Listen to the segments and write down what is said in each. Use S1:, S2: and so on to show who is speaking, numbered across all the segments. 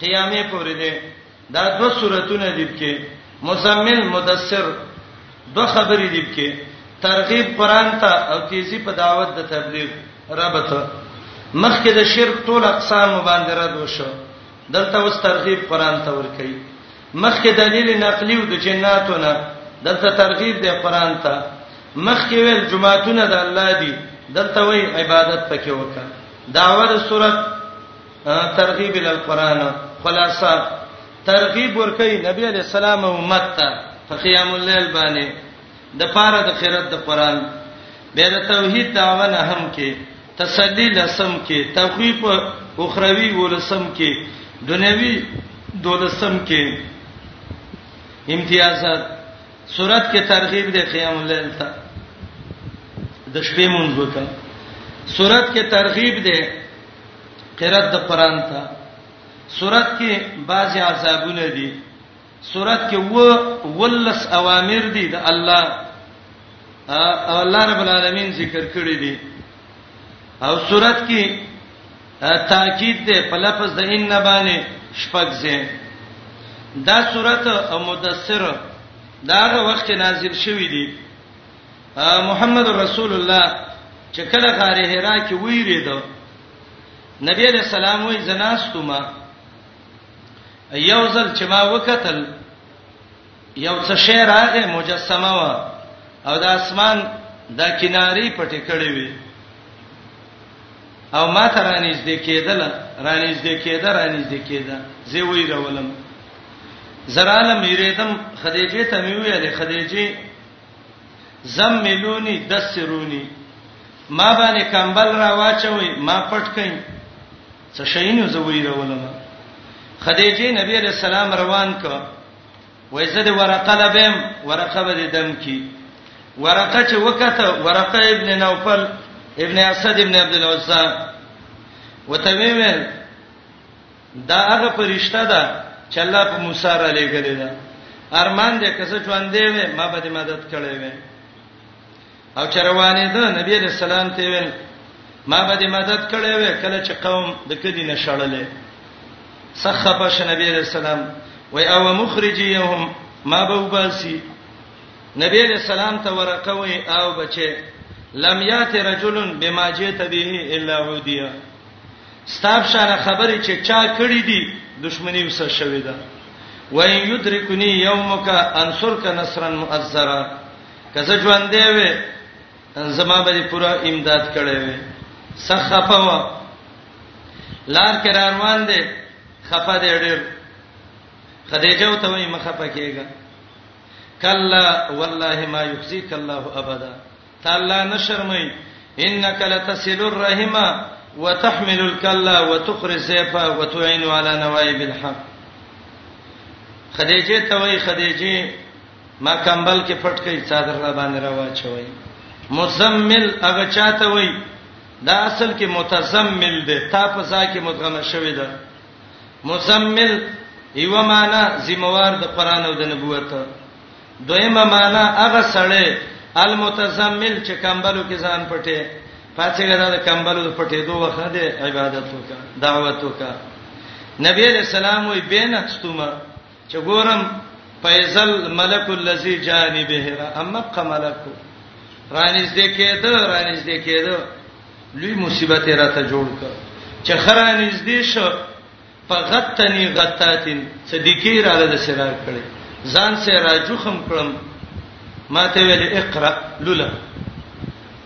S1: قیامه پورې ده دا دو سورتونه دي کې مزمل مدثر دو خبرې دي کې ترغیب قران ته او تیزی په دعوت د تبلیغ ربط مخکې د شرک ټول اقسام باندې رد وشو دلته اوس ترغیب قران ته ور کوي مخکې دلیل نقلی او د جناتو نه دلته ترغیب دی قران ته مخکې ویل جمعهتون د الله دی دلته وی عبادت پکې وکړه داور صورت ترغیب ال القران خلاصہ ترغیب ورکړي نبی علی السلام امت ته په قیام الليل باندې د پاره د خیرت د قران به د توحید دعوه نه هم کې تسلی لسم کې تخویف اخروی ولسم کې دنیوي دولسم کې امتیازات صورت کې ترغیب د قیام الليل ته د شپې مونږ وکړه صورت کې ترغیب ده قرات د قران ته سورت کې بعض عذابونه دي سورت کې و ولس اوامر دي د الله او الله رب العالمین ذکر کړی دي او سورت کې تاکید ده په لفظ د ان باندې شپږ ځای دا سورت او مدثر داغه وخت نازل شوې دي محمد رسول الله چې کله غار حرا کې ویریدو نبی علیہ السلام وی زناستما یو ځل چې ما وکتل یو څه شی راغې مجسمه و او د اسمان د کیناری پټې کړې وي او ما ته رانیز دې کېدل رانیز دې کېدل رانیز دې کېدل زه وی راولم زرالم یریدم خدیجه ته مې ویل خدیجه زملونی دسرونی ما باندې کمبل را واچوي ما پټ کئ څه شینو زوی راولم خدیجه نبی علیہ السلام روان ک وای زده ورقه لبم ورقه به دم کی ورقه چې وکته ورقه ابن نوفل ابن اسد ابن عبد العزى وتویل دا هغه فرشته ده چې الله په موسی را لېږلې ده ارمان دې کسه ژوند دی وې ما به مدد کړې وې او چروانې ده نبی علیہ السلام ته وې ما به مدد کړې وې کله چې قوم د کدی نه شړلې سخبش نبی علیہ السلام و او مخرجيهم ما به وباسي نبی علیہ السلام ته ورقه وې او بچي لم یات رجل بما جئت به الا عودیه ستاب شانه خبرې چې چا کړې دي دښمنی وسه شوې ده وای یدرکنی یومک انصرک نصرا مؤثرا کزه ژوند دی وې زما به پورا امداد کړې وې سخفه و لار کې روان دي خفه دې ډېر خدیجه ته وای مخه پکېګا کلا والله ما یخزیک الله ابدا ته الله نه شرمای انک لتصل الرحم وتحمل الكلا وتخرج السيف وتعين على نوائب الحق خدیجه ته وای خدیجه ما کمبل کې پټ کړي صادر را باندې را واچوي مزمل هغه چاته وای دا اصل کې متزمل دی تا په ځای کې مدغمه شوی ده مزمل یو معنا زموار د قران او د نبوت دویمه معنا هغه سړی المتزمل چې کمبلو کې ځان پټه پاتېګه دا کمبلو د پټې دوه وخت دی عبادت وکا دعوت وکا نبی علیہ السلام وی بینت ستوما چې ګورم فیزل ملک الذی جانبه را اما قملک رانیز دې کېده رانیز دې کېده لوی مصیبت راته جوړ کړ چې خرانیز دې شو فغتنی غتاتن صدیقی را له سرار کړي ځان سره راجوخم کړم ما ته ویل اقرا لولا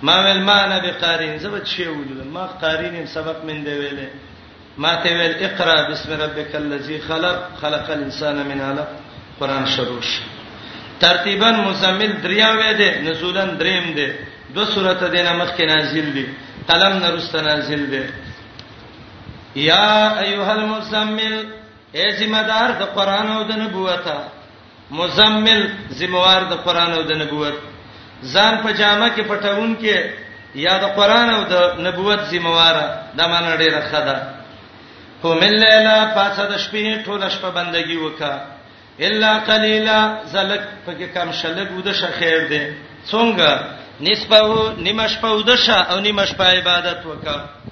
S1: ما ویل ما نه به قارین زبد شی ولول ما قارین سبق من دی ویلې ما ته ویل اقرا بسم ربک الذی خلق خلق الانسان من علق قران شروع شي ترتیبا مزمل دریا وې ده نزولا دریم ده دو سورته دینه مخکې نازل دي قلم نرسته نازل دي یا ایها المزمل اے ذمہ دار د قران او د نبوت مزمل ذمہ وار د قران او د نبوت ځان په جامه کې پټون کې یا د قران او د نبوت ذمہ وار د مان ډیره خدا قوم الليل پاسه د شپې ټول شپه بندگی وکا الا قليلا زلک پکې کم شلګ ود شه خیر دی څنګه نسبه نیمه شپه ود شه او نیمه شپه عبادت وکا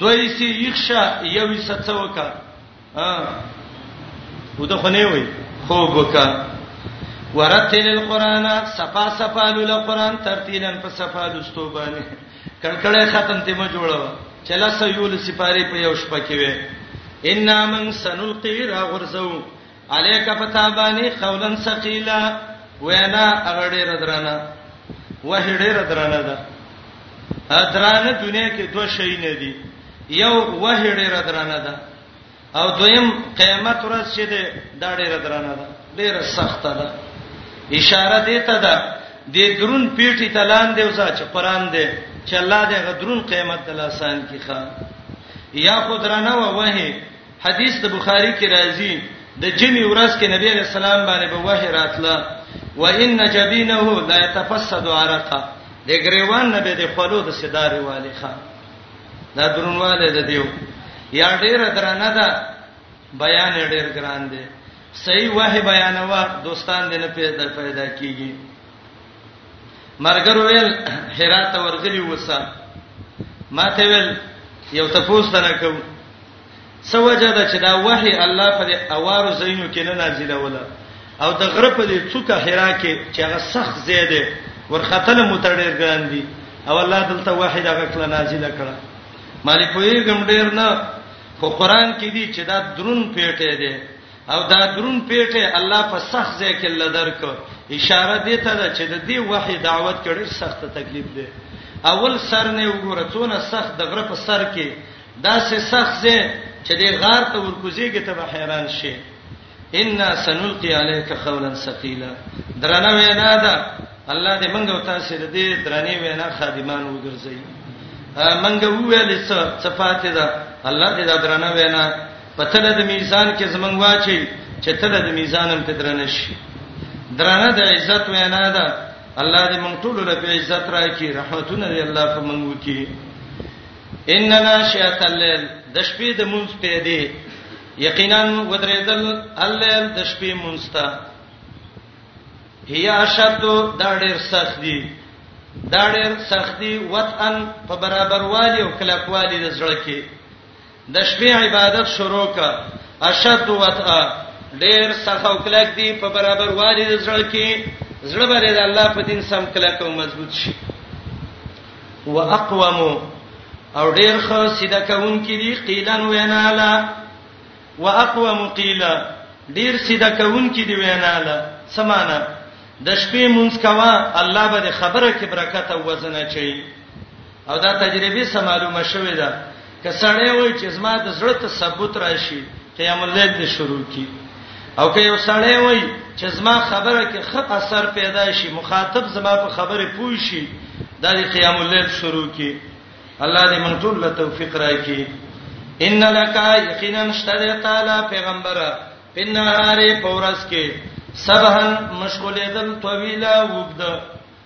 S1: دوی سی یخشا یوی سچا وکا ا و ته خنه وای خوب وکا ورتل القرآن صفا صفا لول قرآن ترتیلا په صفا لستو باندې کړکړې ختم ته ما جوړو چلا سيول سپاره په یو شپه کې وې ان من سنلقي را غرزو علیک پتابانی قولا ثقیلا وینا اغړې ردرانه وه ډېر درانه ده درانه دنیا کې دوه شی نه دي یو وه ډېر درانه ده او دویم قیامت ورځ چې ده دا ډېر درانه ده ډېر سخت ده اشاره دې ته ده د درون پیټی تلان دی وسه چې قران دی چې الله دې غدرون قیامت تلاسان کی خان یا خود رانه وه حدیث د بخاری کې راځي د جمعې ورځ کې نبی علیہ السلام باندې به وحی راتله و ان جبینه لا يتفسد عرقا د غریوان نه به د خلو د صداري والی خان دا درنواله د دیو یا ډیر درنه ده بیان ډیر ګران دی صحیح وه بیانوا دوستان دې نه پیدا پیدا کیږي مرګر ویل هرات ورغلی وسه ما ته ویل یو تاسو ته نه کوم څه وجه ده چې دا وحي الله په دې اوارو زینو کې نه نازله ولا او د غره په دې څوکه حرا کې چې هغه سخت زیاده ورختل متړیر ګران دي او الله دلته وحي دا غکله نازله کړه مالې کوی ګم ډیر نه خو قران کې دي چې دا درون پیټه ده او دا درون پیټه الله په سخت ځای کې لدرک اشاره دی ته ده چې د دې وحي دعوت کړي سخت تکلیف ده اول سر نه وګوره څونه سخت د غره په سر کې داسې سخت ځای چې د غار ته ورکوزيږي ته به حیران شي ان سنلقي عليك قولا ثقيلا درنه وینا ده الله دې منګ او تاسو دې درنه وینا خادمان وګرځي منګ ویل څه صفات ده الله دې دا درنه وینا پته د میزان کې زمنګ واچي چې ته د میزانم په درنه شي درنه د عزت وینا ده الله دې مونږ ټول له عزت راکړي رحمتونه دې الله په مونږ وکړي ان ناشئه الليل د شپې د مونږ په دې یقینا ودریدل الليل د شپې مونږ ته هي اشد دا ډېر سخت دي دا ډېر سخت دي وطن په برابر والی او کلکوالی د زړه کې د شپې عبادت شروع کا اشد وطا ډېر سخت او کلک دي په برابر والی د زړه کې زړه بری د الله په دین سم کلک او مضبوط شي واقوم او ډیر خو سیده کون کې دي قیلن وینالا واقوم قیلا ډیر سیده کون کې دي وینالا سمانا د شپې مونږ کوا الله به خبره کې برکت او وزن اچي او دا تجربه سمالو مشوي ده که سړی وای چې زما د زړه ته ثبوت راشي قیام الليل دې شروع کی او که یو سړی وای چې زما خبره کې خط اثر پیدا شي مخاطب زما په خبره پوي شي د قیام الليل شروع کی الله دې مونږ ټول له توفیق راکړي ان لک یقینا اشتری تعالی پیغمبر پنهاره پورس کې سبحان مشغولې دل طويله وګد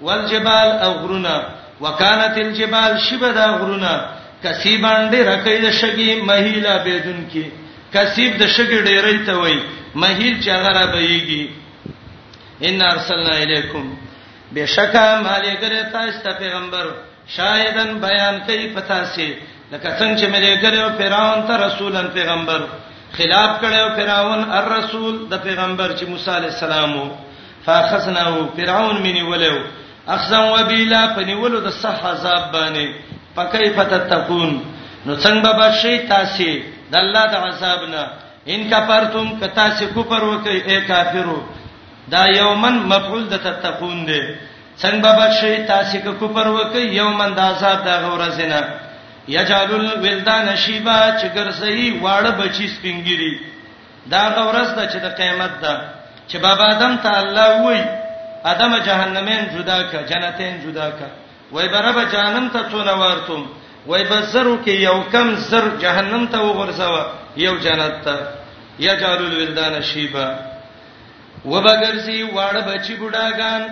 S1: والجبال او غرونه وکانت الجبال شبه دا غرونه کثیبا ډیر کوي د شګي مهیلا بيدون کې کثیب د شګي ډیرې ته وای مهیل چې هغه را بهيږي ان ارسلنا الیکم بشکا مالې ګره تاسو ته پیغمبر شاهدن بیان کوي پتا سي لکه څنګه چې ملي ګره فرعون ته رسولن پیغمبر خلاف کړو فرعون الرسول د پیغمبر چې موسی عليه السلام وو فاخذناه فرعون مني ولو اخذا وبلا فنولو د صح عذاب باندې فكيف تتقون نو څنګه به شي تاسو د الله د عذاب نه ان کفرتم کتا سې کفر وکي اے کافرو دا یومن مفعول د تتقون دی څنګه به شي تاسو که کفر وکي یومن د عذاب د غورزنه یجعل الولدان شیبا چې ګرځي واړه بچی سپینګری دا هغه ورځ ده چې د قیامت ده چې بابا آدم ته الله وای آدم جهنمین جدا ک جنتین جدا ک وای برابر جهنم ته څونه ورتم وای بسرو کې یو کم زر جهنم ته وغورځوا یو جنت ته یا جالو الولدان شیبا وبګرځي واړه بچي بډاګان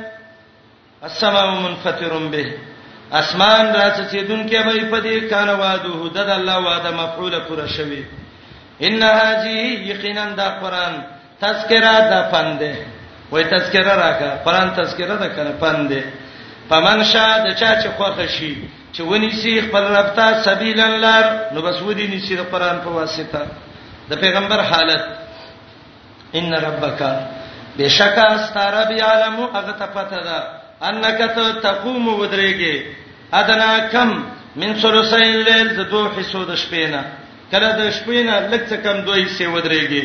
S1: السماء منفطر به اسمان راڅڅیدونکې به په دې کان وعده د الله وعده مفعوله پر شوی ان هذه یقینا دا قران تذکرہ د پند وای تذکرہ راکا قران تذکرہ د کنه پند پمن شاه د چا چې خوخه شي چې ونی سی خپل رب ته سبیل لار نو بس ودی نسی د قران په واسطه د پیغمبر حالت ان ربک بشکا سترب یعلم هغه ته پته ده انک ته تقوم ودرېږي ادنا کم من ثلثین لیل د دوه حصو د شپې نه کله د شپې نه لږ څه کم دوه حصے ودرېږي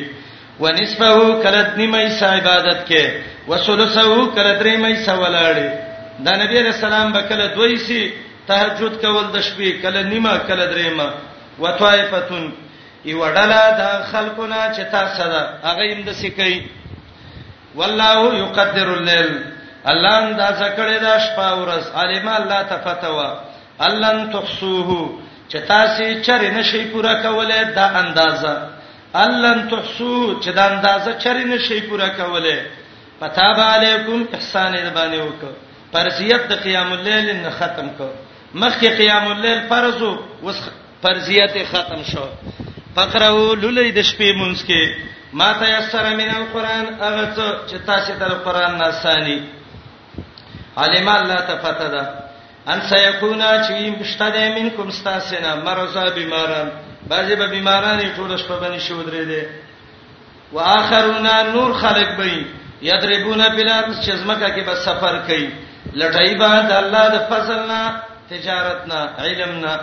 S1: ونصفه کله د نیمه حصہ عبادت کې وثلثه کله درې مې حصہ ولاړې د نبی رسول الله به کله دوه حصے تهجد کول د شپې کله نیمه کله درې مې وطائفتون یو ډله د خلکو نه چې تاسو ده هغه هم د سکی والله یقدر الليل الله اندازه کړی دا شپه ورځ علم الله تفتوا الان تحسوه چې تاسو چرې نشي پورا کولای دا اندازه الان تحسو چې دا اندازه چرې نشي پورا کولای پتا به علیکم احسان دې باندې وکړه فرضیت د قیام الليل نه ختم کړه مخکې قیام الليل فرض وو فرضیت ختم شو فقرو لولې د شپې مونږ کې ما تیسر من القران هغه څه چې تاسو تر قران نه سانی علم الله تفته ده ان سيكونا چې مشتده منکم استاسنا مرزا بیماران بعضی به بیماران ټول شپه باندې شو درې دي واخرون نور خلق به یضربون بلاد چې زمکه کې به سفر کوي لټای به د الله د فضل نه تجارت نه علم نه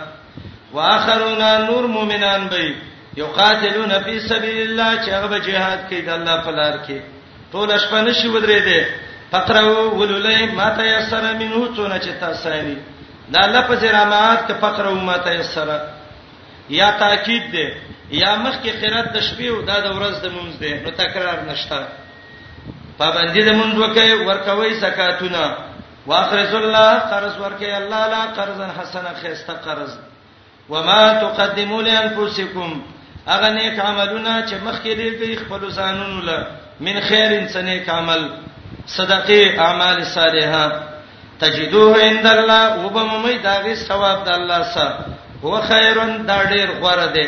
S1: واخرون نور مؤمنان به یقاتلون فی سبیل الله چې هغه به jihad کوي د الله په لار کې ټول شپه نشي ودرې دي فقرو ولولای ما تیسر منه څونه چې تاسو یې دا لفظ رامات ک فقرو ما تیسر یا تاکید دی یا مخکې قرات د شپې او دا د ورځ د مونږ دی نو تکرار نشته پابندی د مونږ وکي ورکوي زکاتونه واخرز الله قرض ورکي الله لا قرضا حسنا خيسته قرض وما تقدموا لانفسكم اغه نیک عملونه چې مخکې دې کوي خپل ځانونو له من خیر انسان نیک عمل صدقه اعمال صالحه تجدوه عند الله وبممې دا غي ثواب د الله سره هو خیرن دا ډیر غوړه دی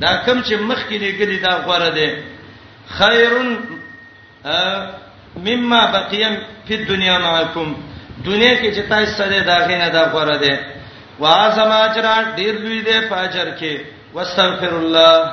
S1: دا کم چې مخ کې لګلی دا غوړه دی خیرن مما بقیم فی الدنیا معکم دنیا کې چې تاسو سره دا غینه دا غوړه دی واسما اجر ډیر لوی دی فاجر کې واستغفر الله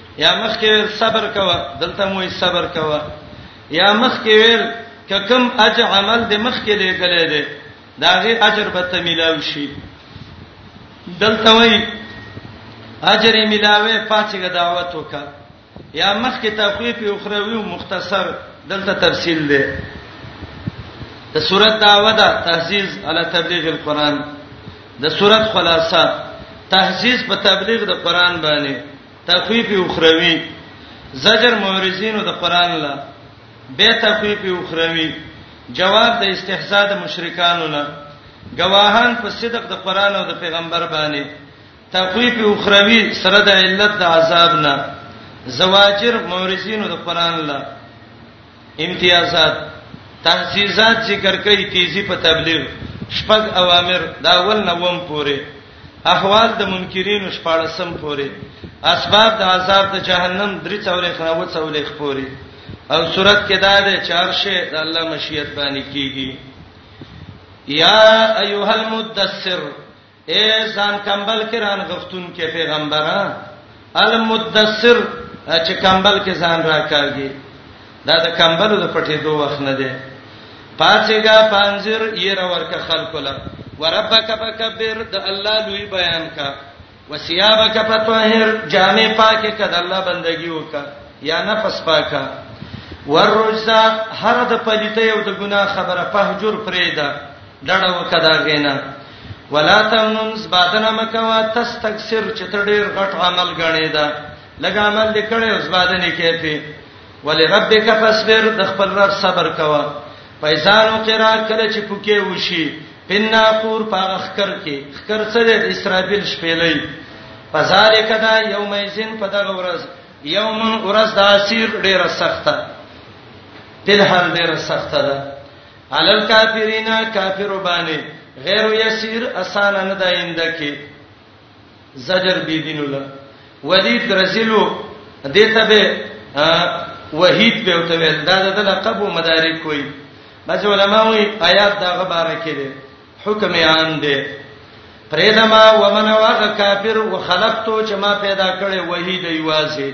S1: یا مخ کې ویل صبر کوه دلته مو صبر کوه یا مخ کې ویل ککم اج عمل د مخ کې لګلې ده داغه اجر به ته ملاو شي دلته وای اجر یې ملاوي پاتېګه دعوت وکا یا مخ کې تخویف او خروي مختصر دلته تفصیل ده د سورۃ دعوه ده تهذیز علی تبلیغ القرآن د سورۃ خلاصہ تهذیز په تبلیغ د قرآن باندې تخویف اخروی زجر مورزینو د قران لا به تخویف اخروی جواب د استحزاء د مشرکانو نه گواهان په صدق د قران او د پیغمبر باندې تخویف اخروی سره د علت د عذاب نه زواجر مورزینو د قران لا امتیازات تحسیزات ذکر کوي تیزی په تبلیغ شپږ اوامر دا ول نوم پورې احوال د منکرین شپاړسم پورې اسباب د عذاب د جهنم درې څورې خنو څولې خوري او صورت کې دا ده چارشه د الله مشیت باندې کیږي یا ایها المدثر اے ځان کمبل کې ران غفتون کې پیغمبره المدثر چې کمبل کې ځان راکاږي دا د کمبل د پټې دوه وخت نه دی پاتېګا پنځیر یې را ورکه خلکو له وربک فکبر د الله لوی بیان کا وسیابک فطهر جامع پاکه کد الله بندگی وکا یا نفس پاکا ورجزا هر د پلیته یو د ګناه خبره پهجر پرېدا ډډه وکدا غینا ولا تمنن زبادنه مکوا تستكثر چې ته ډېر غټ عمل غړې ده لګ عمل دې کړې او زبادنه کېفي ولربک فاصبر د خپل رب صبر کوا پیسانو قرا کله چې پوکې وشي پنا پور پاغ خکر کې خکر سره د اسرائیل شپېلې فذالک دا یوم یزن په دغه ورځ یوم ورځ د اسیر ډیره سخته دل حال ډیره سخته ده علل کافرین کافر باندې غیر یسیر اسان نه دا اینده کې زجر بی دین الله ولید رزلو دته به وحید به او ته دا د لقب او مدارک کوي بعض علما وی آیات دا غبره کړي حکم عام دی پرېدما ومن واغ کافر وخلقتو چې ما پیدا کړې وحید یوازې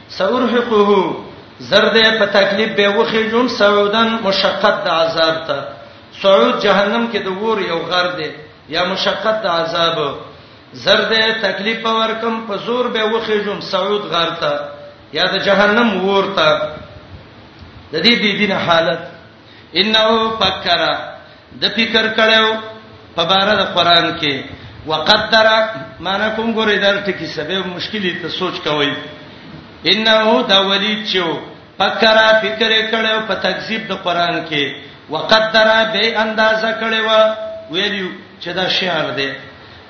S1: سورحقه زرد په تکلیف به وخی جون سعودن مشقت د عذاب ته سعود جهنم کې د ور یو غر دی یا مشقت د عذاب زرد تکلیف ورکم په زور به وخی جون سعود غر ته یا د جهنم ور ته د دې دینه حالت انه فکر د فکر کړو په بار د قران کې وقدر معنا کوم ګورې دار ټکی سبب مشکلی ته سوچ کوي انه دا ولید چې فکر فکر کړو په تکذیب د قران کې وقدر به اندازه کړو ویلو چې دا شعر دی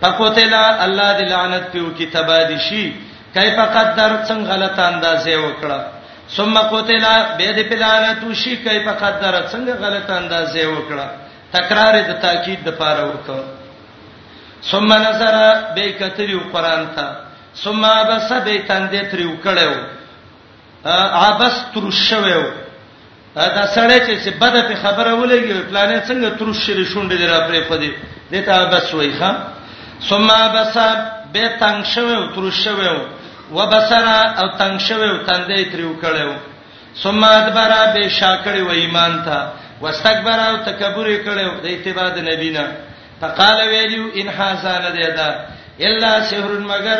S1: فقتل الله دی لعنت پیو کی تبادشی کیف قدر څنګه غلط اندازې وکړه ثم قتل به دې پلانه تو شي کیف قدر څنګه غلط اندازې وکړه تکرار د تاکید د پاره وکړه ثم نظر به کتریو قران ته ثم بس به تندې تریو کړو عبس ترشوو دا سړی چې څه بده په خبره ولګي پلانې څنګه تروش شری شونډې درا پرې خدي دته بس وای ښا ثم بس به تنگ شوو تروش شوو وبصر او تنگ شوو تندې تریو کړو ثم ادبر به شاکړې و ایمان ته واستكبر او تکبر کړو د اتباع د نبینا فقال ویلو ان حسن ده الا سحر مگر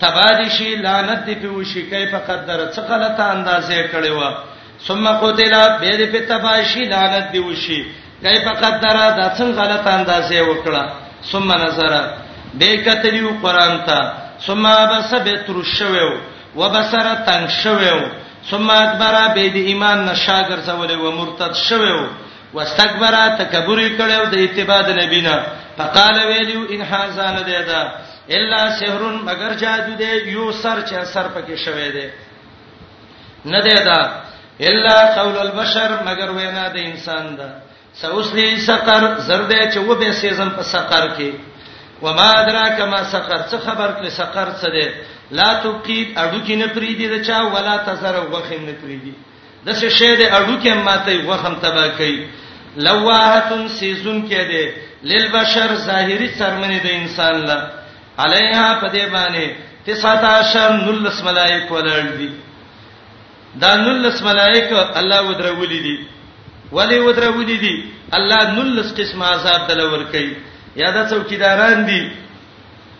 S1: تباه دې شي، لعنت دې پرې وشي، کیف قدر، څه غلطه اندازه یې کړې وه، ثم قتل، بیا دې پرې تباه شي، لعنت دې وشي، کیف قدر، دا څنګه غلطه اندازه یې وکړه، ثم نظر، بیا یې کتلي وو قرآن ته، ثم عبس، بیا یې تروش شوی وو، وبصر، تنګ شوی وو، ثم ادبر، بیا یې د ایمان نه شا ګرځولې وه، مرتد شوی وو. واستكبر تکبر کړو د اتباع د نبی نه فقال ویلو ان هاذا نه دی دا الا سحر مگر جادو دی یو سر چې سر پکې شوی دی نه دی دا الا قول البشر مگر وینا د انسان ده سوسلی سقر زرده چې و به سیزن په سقر کې وما ادراک ما سقر څه خبر کړي سقر څه ده لا تقید اډو کې نه پریدي د چا ولا تزر وخم نه پریدي د څه شی د اډو کې ماته غوخم تبا کوي لواهتن سیزون کې ده للبشر ظاهری څرمنې د انسان لا علیها په دې باندې 19 نلس ملائک ولړ دي دا نلس ملائک الله ودرولې دي ولی ودرولې دي الله نلس قسم عذاب دلور کوي یا دا څوکیداران دي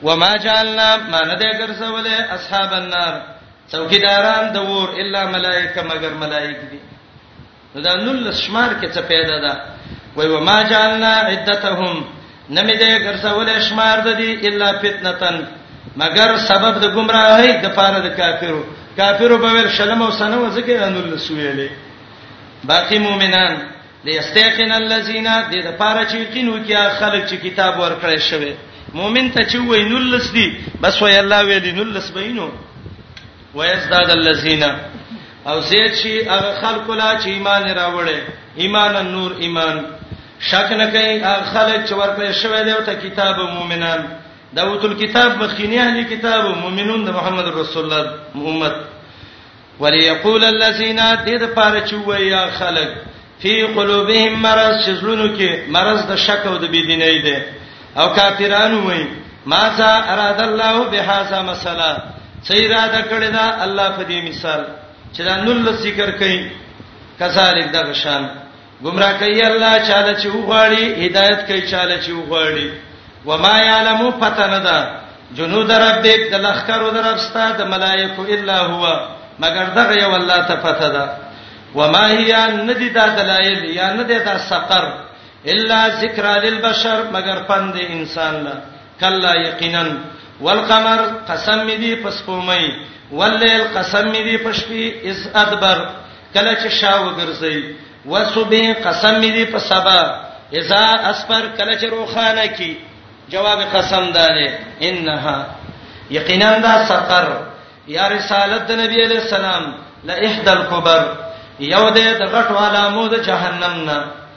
S1: وما جعلنا ما نه دې ګرځولې اصحاب النار څوکیداران د ور الا ملائکه مگر ملائک دي نو دا نل شمار کې څه پیدا ده وای و ما جعلنا عدتهم نمی دې ګرځول شمار د دې الا فتنتن مگر سبب د گمراهۍ د پاره د کافرو کافرو په ور شلم او سنو ځکه نل سویلې باقی مؤمنان ليستيقن الذين دې د پاره چې یقین وکیا خلک چې کتاب ورکړی شوی مؤمن ته چې وای نلس دی بس وای الله ویلی نلس بینو ويزداد الذين او زید شي هغه خلق لا چې ایمان راوړي ایمان نور ایمان شک نه کوي هغه خلک چې ورکړی شوی دی او ته کتاب مؤمنان دا وتل کتاب مخینه اهل کتاب مؤمنون د محمد رسول الله امت وليقول الذين دې د پاره چې ويا خلک فی قلوبهم مرض چې زړونو کې مرض د شک او د بيدینۍ دی او کافرانو وای ما ذا اراد الله بهذا مثلا سیرا د کړه دا الله په دې مثال چې دا نل ذکر کړي کذالک دغه شان گمراه کوي الله چاله چې وغواړي هدایت کوي چاله چې وغواړي وما يعلم فتندا جنود ربک د لخر در ابستا د ملائکه الا هو مگر دغه یو الله ته پته ده وما هي ندی دا دلایل یا ندی دا سقر الا ذکر للبشر مگر پند انسان لا کلا یقینا والقمر قسم دی پس کومي والليل قسم دی پشپی اس ادبر کله چې شا وګرځي وسبه قسم دې په سبا اذا اسفر کله چې روخانه کی جواب قسم دانه انها یقینا دا سفر یا رسالت د نبی علی السلام لا احد الكبر یو دې د غټو علامو د جهنم نه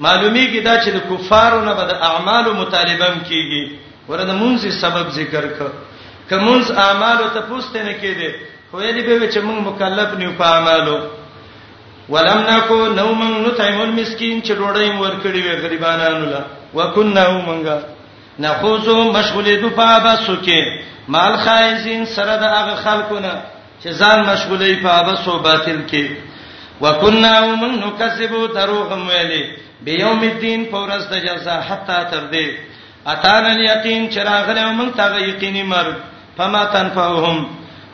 S1: معلومیږي دا چې د کفارو نه به د اعمالو مطالبه هم کیږي ورته مونږ سبب ذکر ک کومز اعمالو ته پوښتنه نه کیږي خو یې دی به چې مونږ مکلف نیو په اعمالو ولم نکو نو مونږ نو تایمون مسكين چې ډوډۍ ورکړي وي غریبانو لا وکنا هو مونږه نخوزو مشغولې دو په باسو کې مال خایزین سره د هغه خلکو نه چې ځان مشغولې په ابس او باطل کې وکنا ومن نکذب دروغ ویلې به یوم الدین پورس د جزاء حتا تر دې اتان الیقین چراغله ومن تغه یقیني مرګ فما تنفعهم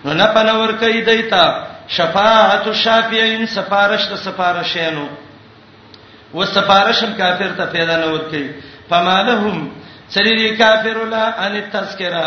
S1: نو نه پنور کوي دیتا شفاعت الشافعین سفارش د سفارشینو و سفارشم کافر ته پیدا نه ور کوي فما لهم سری کافر لا ان تذکرہ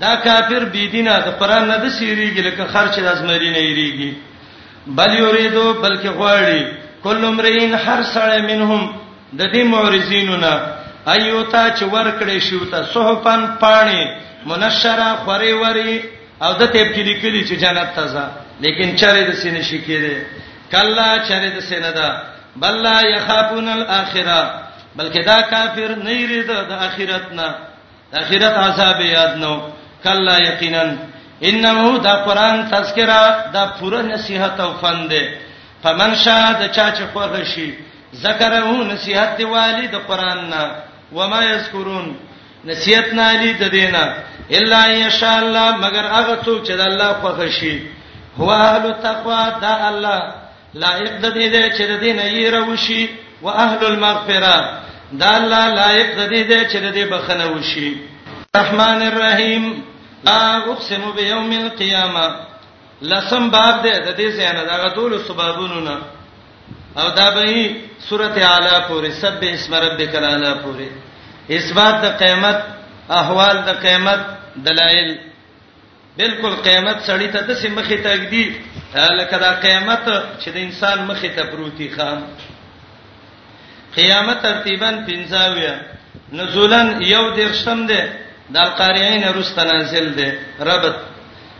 S1: دا کافر بی دینه د قران نه د سیریږي لکه خر چې د ازمری نه یریږي بل یریدو بلکې غواړي کل امرئین هر سړی منهم د دې مورزینو نه ایوتا چې ورکړې شو ته صحفن پانی منشره خوري وری او د تیب کې لیکلي چې جنت ته ځه لیکن چره د سینې شي کېده کلا چره د سینې ده بل لا یخافون الاخره بلکې دا کافر نه یری د اخرت نه اخرت عذاب یاد نو کلا یقینا انه دا قران تذکرہ دا پوره نصیحت او فن دی فمن شاء د چا چې خوښ شي ذکره نصیحت دی والی د قران نه وما یذکرون نصیحت نه علی د دینه الا ان شاء الله مگر هغه څوک چې د الله خوښ شي هو اهل التقوا دا الله لایق د دې دی چې د دې نه یې روشي او اهل المغفره دا الله لایق د دې دی چې د دې بخنه وشي الرحمن الرحیم لا اقسم بيوم القيامه لسم باب ده د دې ځای نه دا ټول سببونو نه او دا به سورته اعلی پورې سب اسم ربک الاعلی پورې اثبات د قیامت احوال د قیامت دلایل بالکل قیامت سړی ته د سیمخه تګدی لکه دا قیامت چې د انسان مخه ته پروتي خام قیامت ترتیبا پنځاویا نزولن یو درشم ده د القاریین رست نازل ده ربط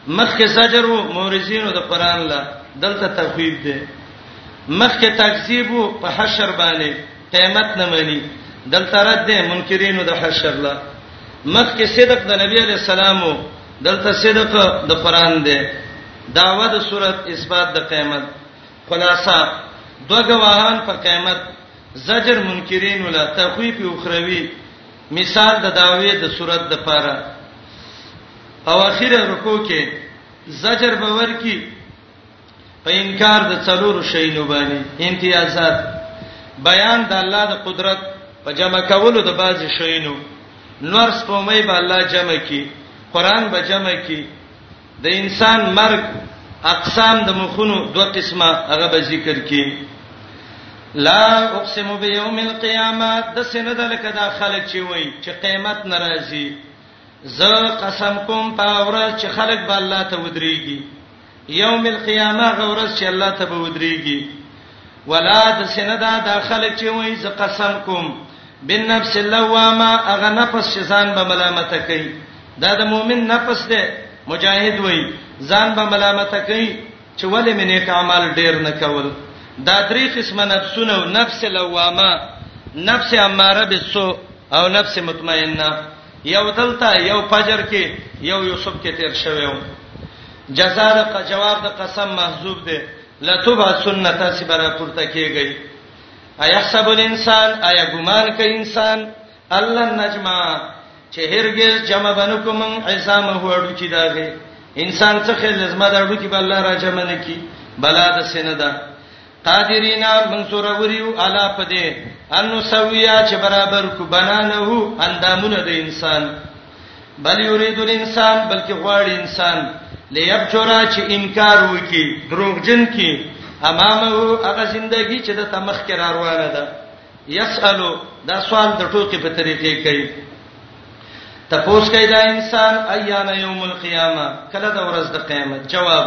S1: مخکې زجر وو مورزینو د قران لا دلته تخویب ده مخکې تکذیب په حشر باندې قیامت نه مانی دلته رد ده منکرینو د حشر لا مخکې صدق د نبی علی السلام دلته صدق د قران ده داوا د صورت اثبات د قیامت خلاصہ دو گواهان په قیامت زجر منکرین ولا تخویف اخروی مثال د داوی د صورت د پاره او اخیره رکو کې زجر باور کی په انکار د څلورو شیونو باندې امتیازات بیان د الله د قدرت په جمع کولو د بعضی شیونو نور سپومې به الله جمع کی قران به جمع کی د انسان مرګ اقسام د مخونو دوه قسمه هغه به ذکر کی لا اقسم بيوم القيامه د سینه د لکه دا خلک چې وای چې قیامت ناراضي زه قسم کوم په ورځ چې خلک به الله ته ودرېږي یوم القیامه غورز چې الله ته به ودرېږي ولا د سندا د خلک چې وایي ز قسم کوم بالنفس اللوامه اغه نفس چې ځان به ملامت کوي دا د مؤمن نفس دی مجاهد وایي ځان به ملامت کوي چې ولې مې نیک اعمال ډیر نه کول دا درې قسمه نفسونه او نفس لوامه نفس اماره بالسوء او نفس مطمئنه یو دلته یو فجر کې یو یوسف کې تیر شوی و جزاء د جواب د قسم محذوب دی لتوبه سنت سبرا پورته کیږي ايحسب الانسان ايا ګمان کوي انسان الله نجما چې هرګز جمع بنکو من عصام هوړو چې داغه انسان څخه لزمه دړو کې بل را جمع نه کی بلا د سینه ده قادرینا منصور وریو الا پدې ان سویا چې برابر کو بنانه اندامونه د انسان بل یرید الانسان بلکې غواړي انسان لیبجرا چې انکار وکي دروغجن کی امامه هغه زندگی چې د تمخ کې روانه ده یسالو دا سوال د ټوکی په طریقې کوي تپوس کوي دا انسان ایان یوم القیامه کله د ورځ د قیامت جواب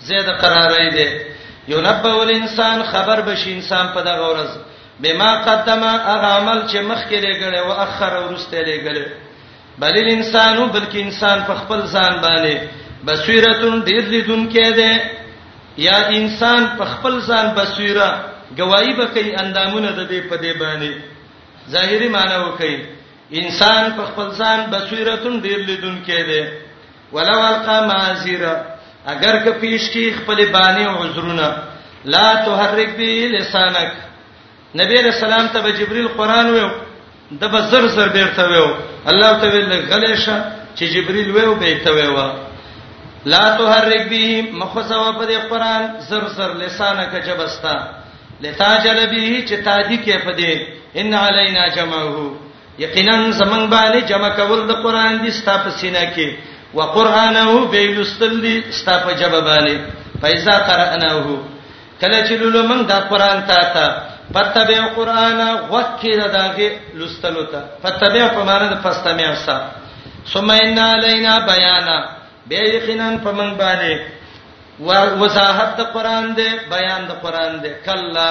S1: زید قرارای دی یونبه الانسان خبر بشي انسان په دغه ورځ بما قدمه هغه عمل چې مخکې لګړې او اخر ورسته لګړې بل الانسان بلکې انسان په خپل ځان باندې بصیرتون ډیر لیدون کې ده یا انسان په خپل ځان بصیره گواہی به کوي اندامونه د دې په دې باندې ظاهری معنی وکړي انسان په خپل ځان بصیرتون ډیر لیدون کې ده ولو القا معاذیر اگر که پیش کی خپل باندې عذرونه لا تحرک به لسانک نبی رسول الله ته جبريل قران ویو د بزر سر بیرته ویو الله ته ویل غلیشه چې جبريل ویو به ته ویو لا تحرک به مخسوا په قران سر سر لسانک جبستا لتاجل به چې تادی کې پدې ان علینا جمعه یقینا زمنګ باندې جمع کول د قران دي ستا په سینه کې وقرانه به لستل دي ستا په جبه باندې پیسا قرانه کله چې لولو موږ دا قران ته تا پتبه قران وکي داګه لستلو ته پتبه په معنا د پستمه وسا ثم ان علينا بيانا به یقینا په موږ باندې وضاحت د قران دی بیان د قران دی کلا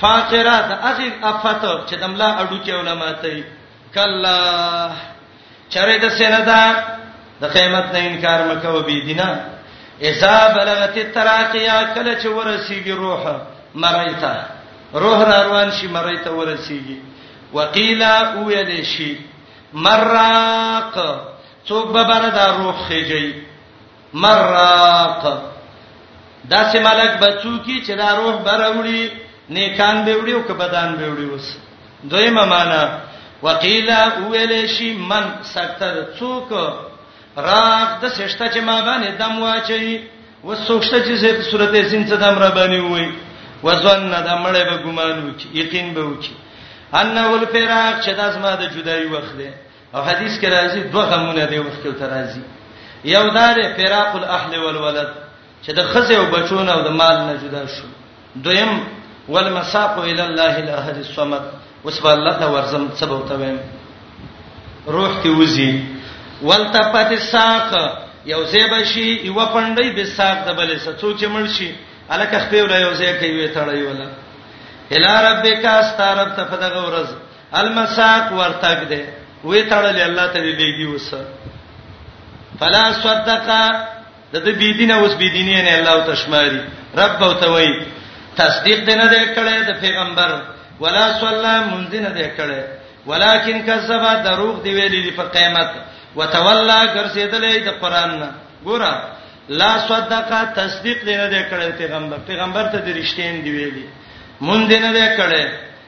S1: فاقره د اخی افات چې دملا اډو کې علماء ته کلا چرې د سیندا د قیامت نه انکار مکو بی دینه اذا بلغت التراقیا کله چې ورسیږي روح مریتا روح را روان شي مریتا ورسیږي وقیلا اویل شي مراق څوک به بر دا روح خېږي مراق دا سه ملک بچو کی چې دا روح بروړي نیکان به وړي او کبدان به وړي وس دویمه معنا وقیل ویل شي من سکتر څوک راق د سشته چې ما باندې دم واچي وسوښته چې زه سورته سین څه دم را باندې وای وزن دا مړې به ګمان وکي یقین به وکي انه ول فراق چې داسما د جدای وخت دی او حدیث کې راځي دوه غمونه دی وخت ته راځي یو دار فراق الاهل والولد چې د خزه او بچونه او د مال نه جدا شو دویم والمساق الى الله الاحد الصمد وسب الله ته ورزم سبب ته ویم روح ته وزي والتفت الساق یو زیب شي یو پندای به ساق د بلې سڅو چې مړ شي الکه خپل یو ځای کوي تړای ولا الا ربک استرب ته فدغه ورځ المساق ورتګ دی وې تړلې الله ته دې لېږي وس فلا صدق د دې بی دینه اوس بی دینه نه الله تشماری رب او توي تصدیق دې نه دې کړې د پیغمبر ولا صلی منځ نه دې کړې ولکن کذب دروغ دی ویلې دی په قیامت وتولى ګرځیدلې د قران نه ګوره لا صدق تصدیق دې نه دې کړې پیغمبر پیغمبر ته دې رښتین دی ویلې مونږ دې نه دې کړې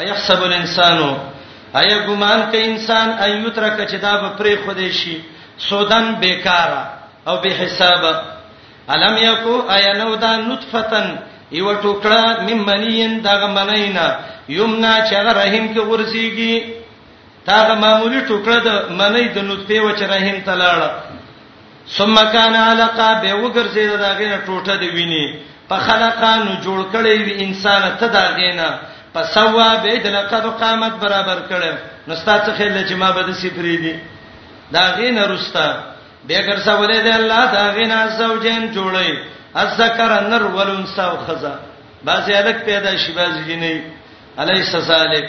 S1: ايحسب الانسان اي ګمان کوي انسان ايو ترک چې دا به پرې خو دې شي سودن بیکارا او به حساب الم یکو ایا نو دا نطفتن یو ټوکړه مم منین دغه منینا یمنا چې رحم کې ورسیږي دا معمولی ټوکړه د منی د نطفه و چې رحم تلاړه ثم کان علقه به وګرځید دا غینه ټوټه دی ویني په خلقا نو جوړ کړي وی انسان ته دا غینه په سوا به د لقد قامت برابر کړي نو ستاسو خل چې ما بده سفری دي دا غینه رستا به ګر سوالې دی الله دا غینه زوجین جوړي الذکر نر ولنسا او خزا بازی الک پیدا شي بازی جنې علی سزالک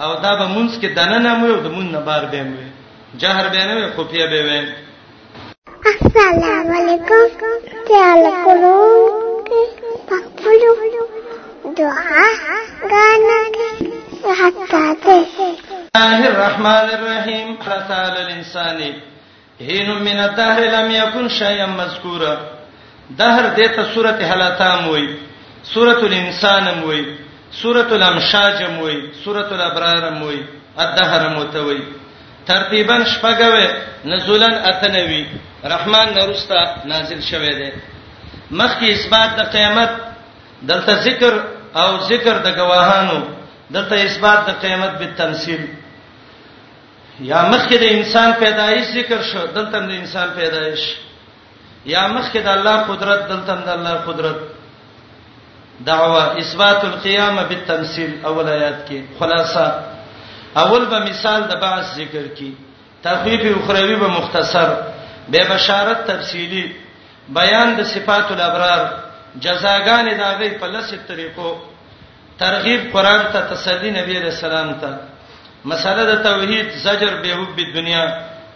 S1: او دا به مونږ کې دنه نه مو د مونږ نه بار به مو جهر به نه خفیه به وې
S2: السلام علیکم تعال کولو پخپلو دعا غانا حتا ته
S1: الله الرحمن الرحیم حتا للانسان هین من الدهر لم یکن شیئا مذکورا دهر دته سورته حلاتام وای سورته الانسان وای سورته الامشاج وای سورته الابرار وای الدهر متوي ترتیبا شپږوي نزولن اتنوي رحمان نرستا نازل شوه دی مخکې اثبات د قیامت دلته ذکر او ذکر د گواهانو دلته اثبات د قیامت بالتمثيل یا مخکې د انسان پیدایش ذکر شو دلته د انسان پیدایش یا مخکې د الله قدرت دلته د الله قدرت دعوه اثبات القيامه بالتمثيل اول آیات کې خلاصہ اول به مثال د بعض ذکر کی تخفیف اخروی به مختصر به بشارت تفصیلی بیان د صفات الابرار جزاګان داغه په لسه طریقو ترغیب قران ته تسلی نبی علیہ السلام ته مساله د توحید زجر به حب دنیا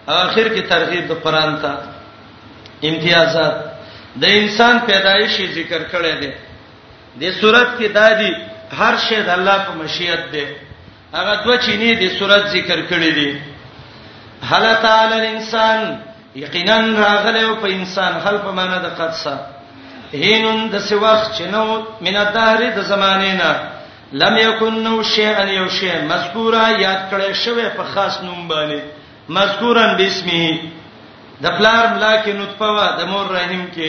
S1: او اخر کې ترغیب د قران ته امتیازات د انسان پیدایشي ذکر کړی دی د صورت کې دادی هر شی د الله په مشیت دی هغه دوه چینې د صورت ذکر کړې دي هل تعالی الانسان یقینا راغله او په انسان هل په معنا د قدسه هینون د څه وخت چې نو من الدهر د زمانه نه لم یکن نو شیئا یو شی مذکورا یاد کړی شوی په خاص نوم باندې مذکورا باسمه د پلار ملاکه نطفه وا د مور رحم کې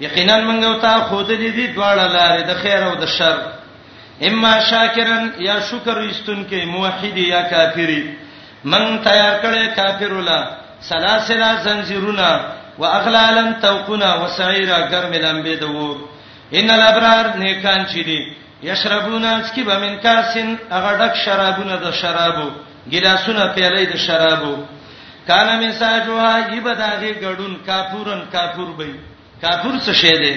S1: یقینا موږ او تا خود دې دي دواړه لارې د خیر او د شر اما شاکرن یا شکر استون کې موحد یا کافری من تیار کړي کافر ولا سلاسل زنجیرونه واغلالا توقنا وسعيرا گرم لمبه دور ان الابرار نیکان چي دي یشربون اسکی بمن کاسن اغه ډک شرابونه د شرابو ګلاسونه پیالې د شرابو کان می ساجوها یبه داغه ګډون کافورن کافور بې کافور څه شه دې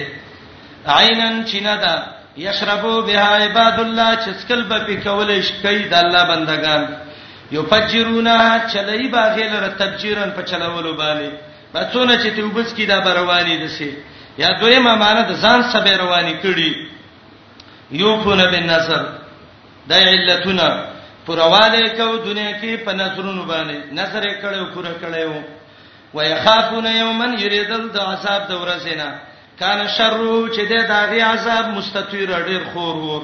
S1: عینن چیندا یشربو بها عباد الله چې سکل به پکولې شکې د الله بندگان یو فجرونا چلای باغیل ر تفجیرن په چلولو باندې بچونه چې ته وبس کی دا بروانی دسي یا دویمه معنی د ځان سبه رواني کړي یو فون بن نصر د علتونه پرواله کو دنیا کې په نصرونو باندې نصر یې کړو پوره کړو ويخافون يوما يريدل د عذاب د ورځینا کان شر چې د داغي عذاب مستطير ډیر خور ور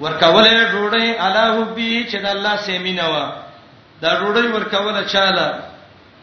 S1: ورکولې ډوړې الله بي چې د الله سیمینوا دا ډوړې ورکوله چاله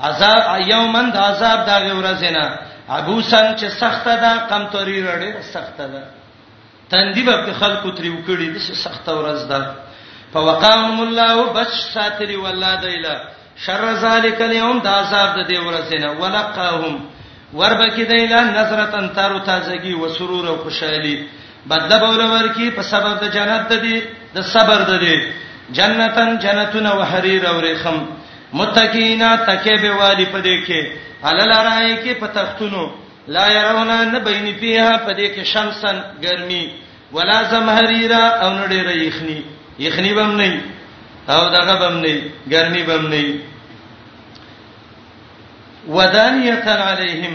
S1: عذاب یومن د عذاب دا ورځینا ابوسن چې سخته ده کم توري رړې سخته ده تندې په خلکو تریو کړي د سخته ورځ ده فوقاهم الله بچ ساتلی والله دیلا شر ذالک اليوم دا عذاب د دې ورځینا ولقاهم وربکی دیلا نظرتن تر تازگی و سرور او خوشحالي بدله بوله ورکی په سبب د جنت د دې د صبر د دې جنتن جنتون و حریر او رخم متکینا تکه به والی پدې کې علل راي کې په تختونو لا يرونا نه بین فيها پدې کې شمسن ګرمي ولا زمهريرا او نه ډېر یخني یخني بم نه او دغه بم نه ګرمي بم نه ودانیتن علیهم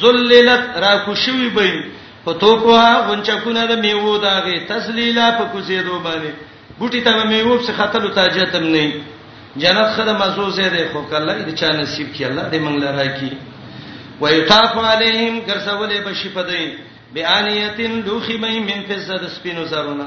S1: ذللت را کوشوي به په توکو غونچکونه د میوه داغه تسلیلا په کوزیدو باندې بوټي ته میوه څخه خطر تاجتم نه جنت خره مزو زیره خو کله دې چا نصیب کی الله دې منګل راکی ويطاف عليهم ګرځولې بشي پدې بیانیتن لوخي مې من فزد سپینو زرونه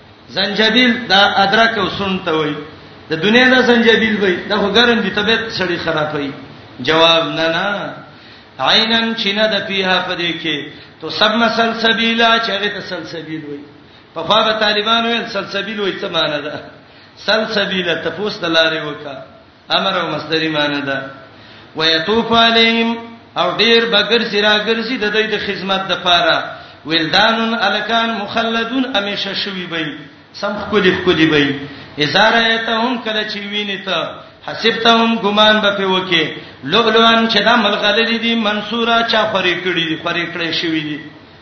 S1: زنجبیل دا ادرک او سن ته وای د دنیا دا زنجبیل وای دا خو ګرم دي طبيعت سړی خرابوي جواب نه نه عینن چینه د پیها پدې کې تو سب مسل سبیلا چغه ته سلسبیل وای په خوا به طالبان ویل سلسبیل وای څه معنی ده سلسبیل ته پوسټ لارې وکړه امر او مصدری معنی ده ويطوف عليهم او ډیر بغیر سرا ګرځي د دوی د خدمت د پاره ولدانن الکان مخلدون امیشه شوی بی سم خکلی خکلی بی ازار ایتهم کله چې ویني ته حسبتهم ګمان به په وکي لؤلؤن چې دا ملغللی دي منصوره چا خوري کړی دي خوري کړی شوی دي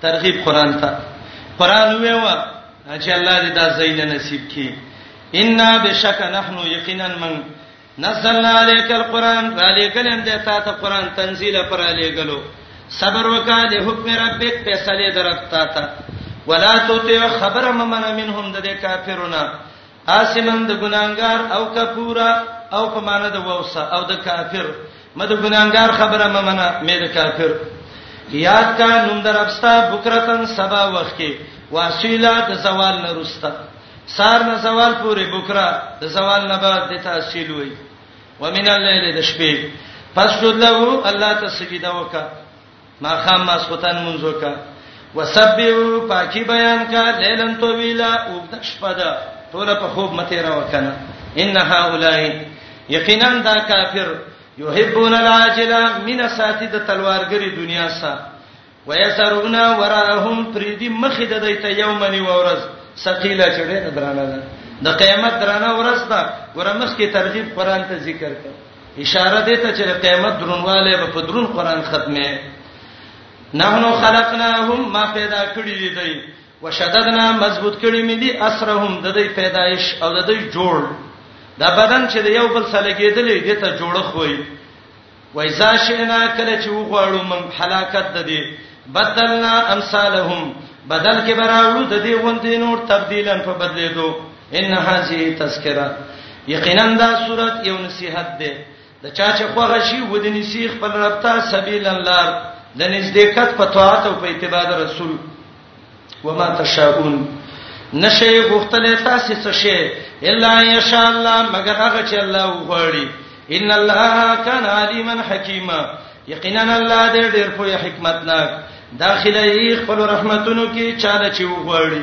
S1: ترغیب قران ته قران ویوا چې الله دې دا زین نصیب کړي ان بشک نحنو یقینا من نزلنا عليك القران عليكل ان دتا ته قران تنزيل پر عليګلو صبر وکا د حکم ربک فیصله درتا تا ولا تو ته خبر ممن منهم د کافرون آسمن د ګناګار او کفورا او په معنا د ووسه او د کافر مده ګناګار خبره ممنه مې د کافر یاد کا نوم درپستا بکرتن سبا وخت کې واسیلا د زوال نه رستا سار نه زوال پورې بکرا د زوال نه بعد د تحصیل وای ومن الليل د شپې پس له الله ته سجده وکړه ماښام ماسخوتن مونږ وکا وسبحو پاکي بیان کا لیلن طویلا او د شپه ده ټول په خوب مته را وکنه ان هؤلاء یقینا دا کافر یحبون العاجله من ساتید تلوارګری دنیا سا ويسرون وراءهم پریدی مخې د دیت یومنی ورځ ثقيله چړې درانه ده د قیامت درانه ورځ ده ګوره مخ کې ترغیب قران ته ذکر کړه اشاره دې ته چې قیامت درنواله به په درون قران ختمه نحنو خلقناهم ما پیدا کړی دی دی وشددنا مضبوط کړی مې دي اسرهم د دې پیدایش او د دې جوړ دا بدن چې د یو بل سره لګیدلې دې ته جوړخ وای وای ځا شینا کله چې وغواړو من حلاکت د دې بدلنا امثالهم بدل کې براوړو د دې وندې نور تبديلا په بدلېدو ان هذه تذکرہ یقینا دا صورت یو نصیحت ده د چا چې خوغه شي ودني سی خپل رب ته سبیل الله د نزدېکت په طاعت او په اتباع رسول وما تشاؤون نشي غختل تاسو څه شي الا ان شاء الله مگر هغه چې الله وغوړي ان الله کان علیما حکیما یقینا الله دې ډېر په حکمتناک داخله یې خپل رحمتونو کې چاله چې وغوړي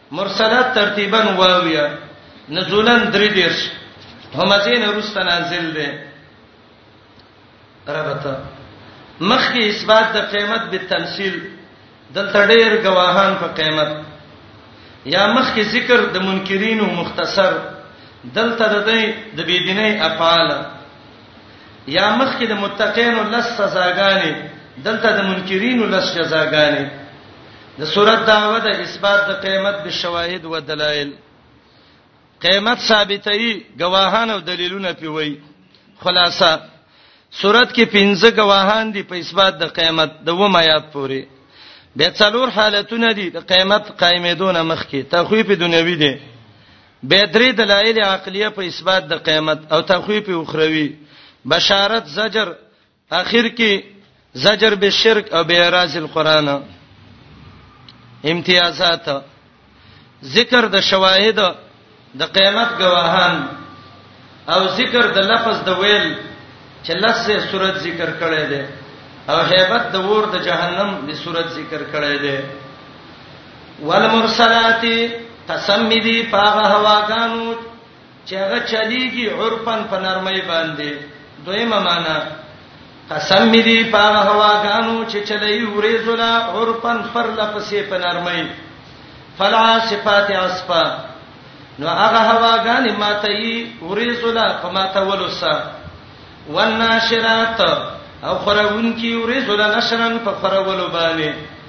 S1: مرسلات ترتیبا واویا نزولا درې دیرش همزه نه روسته نازل دی ربته مخکې اثبات د قیامت به تمثيل دلته ډېر گواهان په قیامت یا مخکې ذکر د منکرین او مختصر دلته د دې د بيدینې افعال یا مخکې د متقین لس سزاګانې دلته د منکرین لس سزاګانې د صورت دعوه د اثبات د قیامت به شواهد و دلایل قیامت ثابتوي گواهان او دلیلونه پیوي خلاصہ صورت کې پنځه گواهان دي په اثبات د قیامت د و میات پوري به څلور حالتونه دي د قیامت قائمېدونه مخ کې تخویف دنیوي دي به درې دلایل عقلیه په اثبات د قیامت او تخویف اخروی بشارت زجر اخر کې زجر به شرک او به اعراض القرآن امتیازات ذکر د شواهد د قیامت گواهان او ذکر د لفظ د ویل چې لسه صورت ذکر کړي دي او hebat د ور د جهنم د صورت ذکر کړي دي والمرسلات قسم دي پاغه هواګانو چې هغه چلیږي عرفا په نرمۍ باندې دویمه معنا قسم می دی په هغه هواګانو چې چلی ورېزلا عرفا پر لپسې په نرمۍ فلا صفات اسفا نو هغه هواګانې ماته یې ورېزلا په ماته ولوسه والناشرات او خرون کی ورېزلا نشرن په خرولو باندې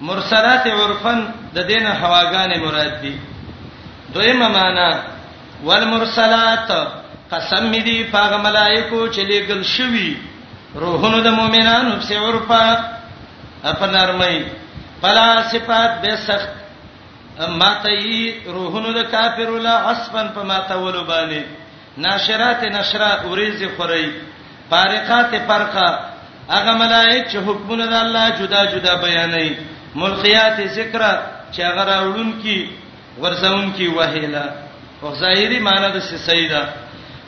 S1: مرسلات عرفا د دې نه هواګانې مراد دي دویمه معنا والمرسلات قسم می دی پاغه ملائکو چې لګل شوی روحونو د مؤمنانو په عرفا په نرمۍ پلا صفات به سخت ماته یې روحونو د کافرو لا عصفن په ماته ولو باندې ناشرات نشرا ورېځې خورئ، فارقات فرقا هغه ملائک چې حکمونه د الله جدا جدا بیانوي، ملقیات ذکر چې هغه راوړونکي غورځوونکي وحی له او ظاهري معنی د سیدا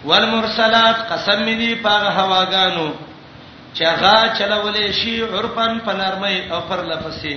S1: والمرسلات قسم مې دی پاغه هواګانو چې هغه چلولې شي عرفن په نرمۍ او پر لفظي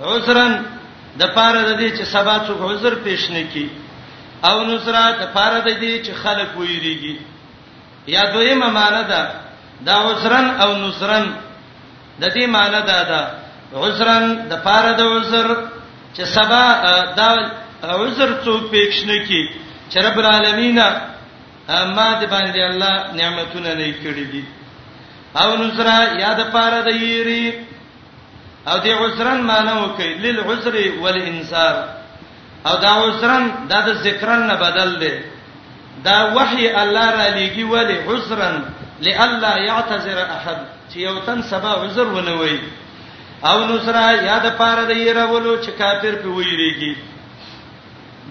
S1: عذرا د پاره د دې چې سبا څوک عذر پیش نه کی او نذرا د پاره د دې چې خلک ویریږي یا دویمه معنی ده دا عذرا او نذرا د دې معنی ده دا عذرا د پاره د عذر چې سبا دا عذر څوک پیش نه کی چې رب العالمین ما دې باندې الله نعمتونه نه کړې دي او نذرا یا د پاره د یری او دی عذرن معنی وکي للعذر والانذار او دا عذرن دا د ذکرن نه بدل دی دا وحي الله را لېږي ولی عذرن لالا يعتذر احد چې یو تن سبا عذر ونه وي او نصرا یاد پاره د يرولو چې کافر په ویریږي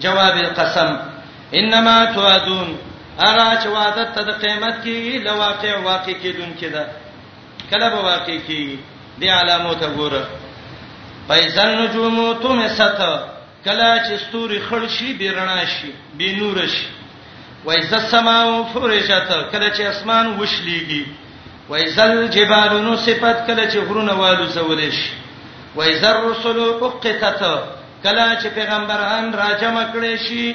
S1: جواب قسم انما توعدون اغه چې وعده ته د قیامت کې لواقع واقع کېدون کې ده کله به واقع کی دی علامو ته ګوره پیسن نجوم تو می ست کله چې ستوري خړ شي بیرنا شي بی نور شي وایز السماو فرشت کله چې اسمان وشلیږي وایزل جبال نو صفات کله چې غرونه والو زول شي وایزر رسول اقتت کله چې پیغمبران راجم کړي شي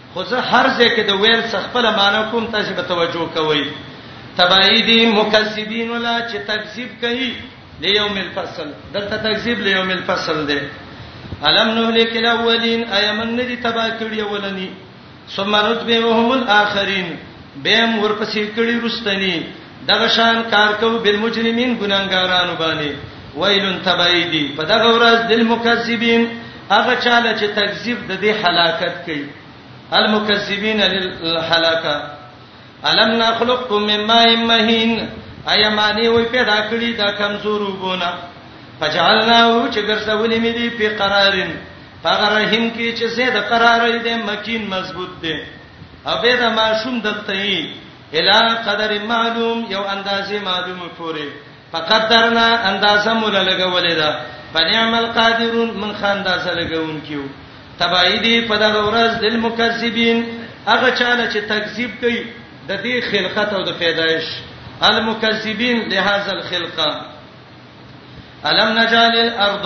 S1: خو زه هر ځای کې د ویل څخه خپل معنی کوم تاسو به توجه کوئ تبعید مکذبین ولا چې تکذیب کوي لیوم الفصل دلته تکذیب لیوم الفصل دی الم نهلک الاولین ایمن ندی تبا کړی اولنی ثم نتبعهم الاخرین بهم ورپسې کړی رستنی دغه شان کار کو بالمجرمین ګناګارانو باندې ویلن تبعیدی په دغه ورځ دل مکذبین هغه چاله چې تکذیب د دې هلاکت کوي المکذبین للهلاکه الم نخلقکم من ماء مهین ایا معنی وی پیدا کړی دا کمزور وبونه فجعلناه چې ګرځولې مې دي په قرارن هغه رحم کې چې زه د قرارې دې مکین مضبوط دي او به دا ماشوم دلته یې الا قدر معلوم یو اندازې معلوم پورې فقدرنا اندازه مولا لګولې ده فنعم القادرون من خان اندازه لګون کیو تبایدی په دغه ورځ دل مکذبین هغه چاله چې تکذیب کوي د دې خلقت او د پیدایش المکذبین لهذا الخلقه الم نجعل الارض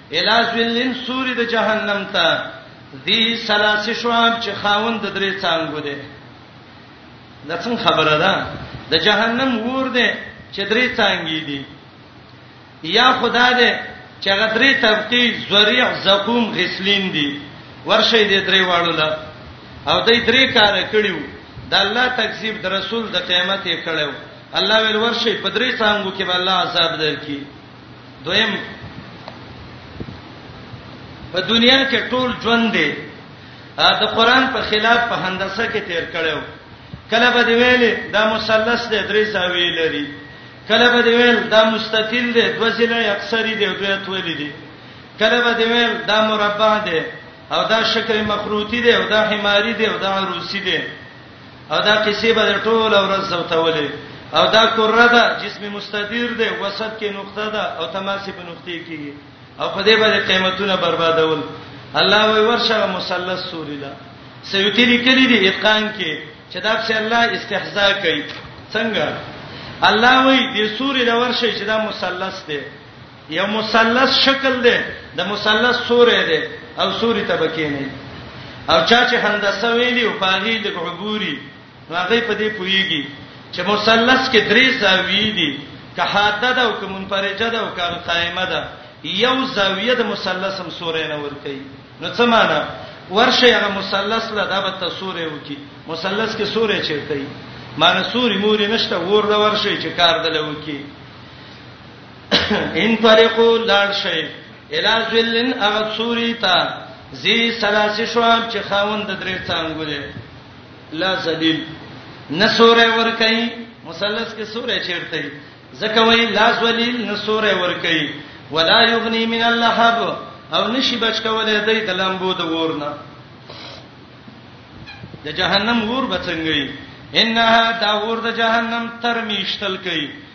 S1: الی ظلن سوری د جهنم ته ذی ثلاث شعاب چې خاوند د درې څنګه دی دا څنګه خبره ده د جهنم ور دی چې درې څنګه دي یا خدا دې چې هغه درې طبقه ذریع زقوم غسلین دي ورشه دې درې واړو لا او دې درې کار کړیو د الله تکذیب د رسول د قیامت یې کړو الله ول ورشه په درې څنګه کې به الله عذاب درکې دویم په دنیا کې ټول ژوند دی د قران په خلاف په هندسه کې تیر کړو کله به دی ویل دا مثلث دی درې ساوی لري کله به دی ویل دا مستطیل دی د وسیله اکثری دی دوی اتولې دي کله به دی ویل دا مربع دی او دا شکل مخروطی دی او دا حماری دی او دا عروسی دی او دا قصې به ټول ورځ زوتولې او دا کره ده جسم مستدیر ده وسط کې نقطه ده او تماسي په نقطې کې او په دې باندې قیمتونه بربادول الله وی ورشه مثلث سوري ده سیوتی لیکلی دی اتقان کې چې دا په الله استحزاء کوي څنګه الله وی دې سوري دا ورشه چې دا مثلث ده یو مثلث شکل دی د مثلث سورې دی او سوري طبقه نه او چا چې هندسه ویلی او پاغي د عبوري هغه په دې پویږي چې مثلث کې درې زاویې دي که حاده ده او که منفرجه ده او که قائمه ده یو زاویه د مثلث هم سورې نه ور کوي نو څه معنی ورشه هغه مثلث له دا به تاسوره وکي مثلث کې سورې چیرته ای معنی سوري موري نشته ور دا ورشه چې کار دلوي کی ان طریقو لاړ شي الی ذلن اغه سوري تا زی سلاسی شواب چې خاوند د درې څنګه دی لا ذلیل نسوره ور کوي مثلث کې سوره چیرته زکه وی لا ذلیل نسوره ور کوي ولا یغنی من اللهب او نشي بچ کولای دی د لمبو د ورنه د جهنم ور بچنګي انها دا ور د جهنم تر میشتل کوي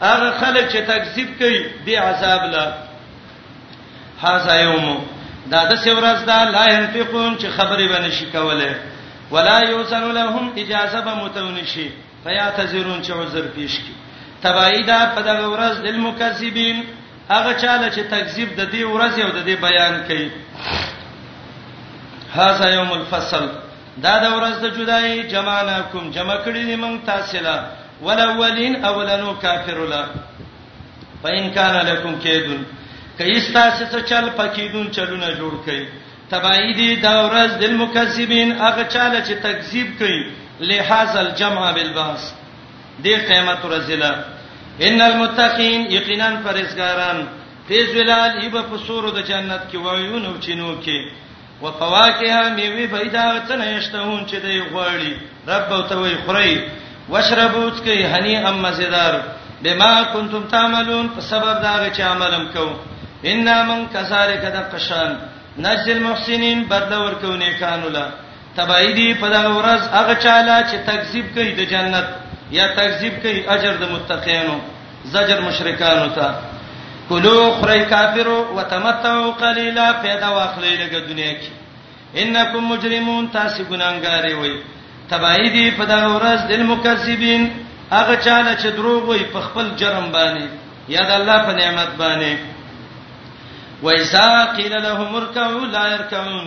S1: هغه خلک چې تکذیب کوي دی عذاب لا هاذا یوم دا د سورز دا لا ينطقون چې خبرې باندې شي کوله ولا یوسن لهم اجازه به متونشي فیاتذرون چې عذر پیش کی تبعیدا په دغه ورځ د مکذبین هغه چاله چې تکذیب د دې ورځ او د دې بیان کوي هاذا یوم الفصل دا د ورځ د جدای جمعنا کوم جمع کړی دی مونږ تاسو له ولولین اولنو کافر له پاین کان لکم کیدون کایس تاسو څه چل پکیدون چلونه جوړ کړي تبعی دی دا ورځ د مکذبین هغه چاله چې تکذیب کوي لحاظ الجمع بالباس دې قیامت ورځ له ان المتقین یقینا فرزګاران فی ظلال ایب فسور د جنت کې وایونو چینو کې وفواکه میوه پیدا وتنه یشتهون چې دی غواړي رب او ته وي خوري واشربوا تکي هني ام مزیدار بما کنتم تعملون په سبب دا چې عملم کو ان من کذالک د قشان نجل محسنین بدل ورکو نه کانو لا تبعیدی په دا ورځ هغه چاله چې تکذیب کوي د جنت یا تکذیب کوي اجر د متقینو زجر مشرکانو ته کلو خری کافرو وتمتعوا قليلا پیدا واخلې لګه دنیا کې انکم مجرمون تاسو ګناګارې وي تبعی دی په دا ورځ د مکذبین هغه چاله چې دروغ وي په خپل جرم باندې یا د الله په نعمت باندې وایسا قیل لهم ارکعوا لا يركعون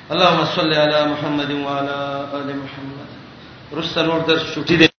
S1: اللهم صل علی محمد وعلى ال محمد رسل اور درس چھٹی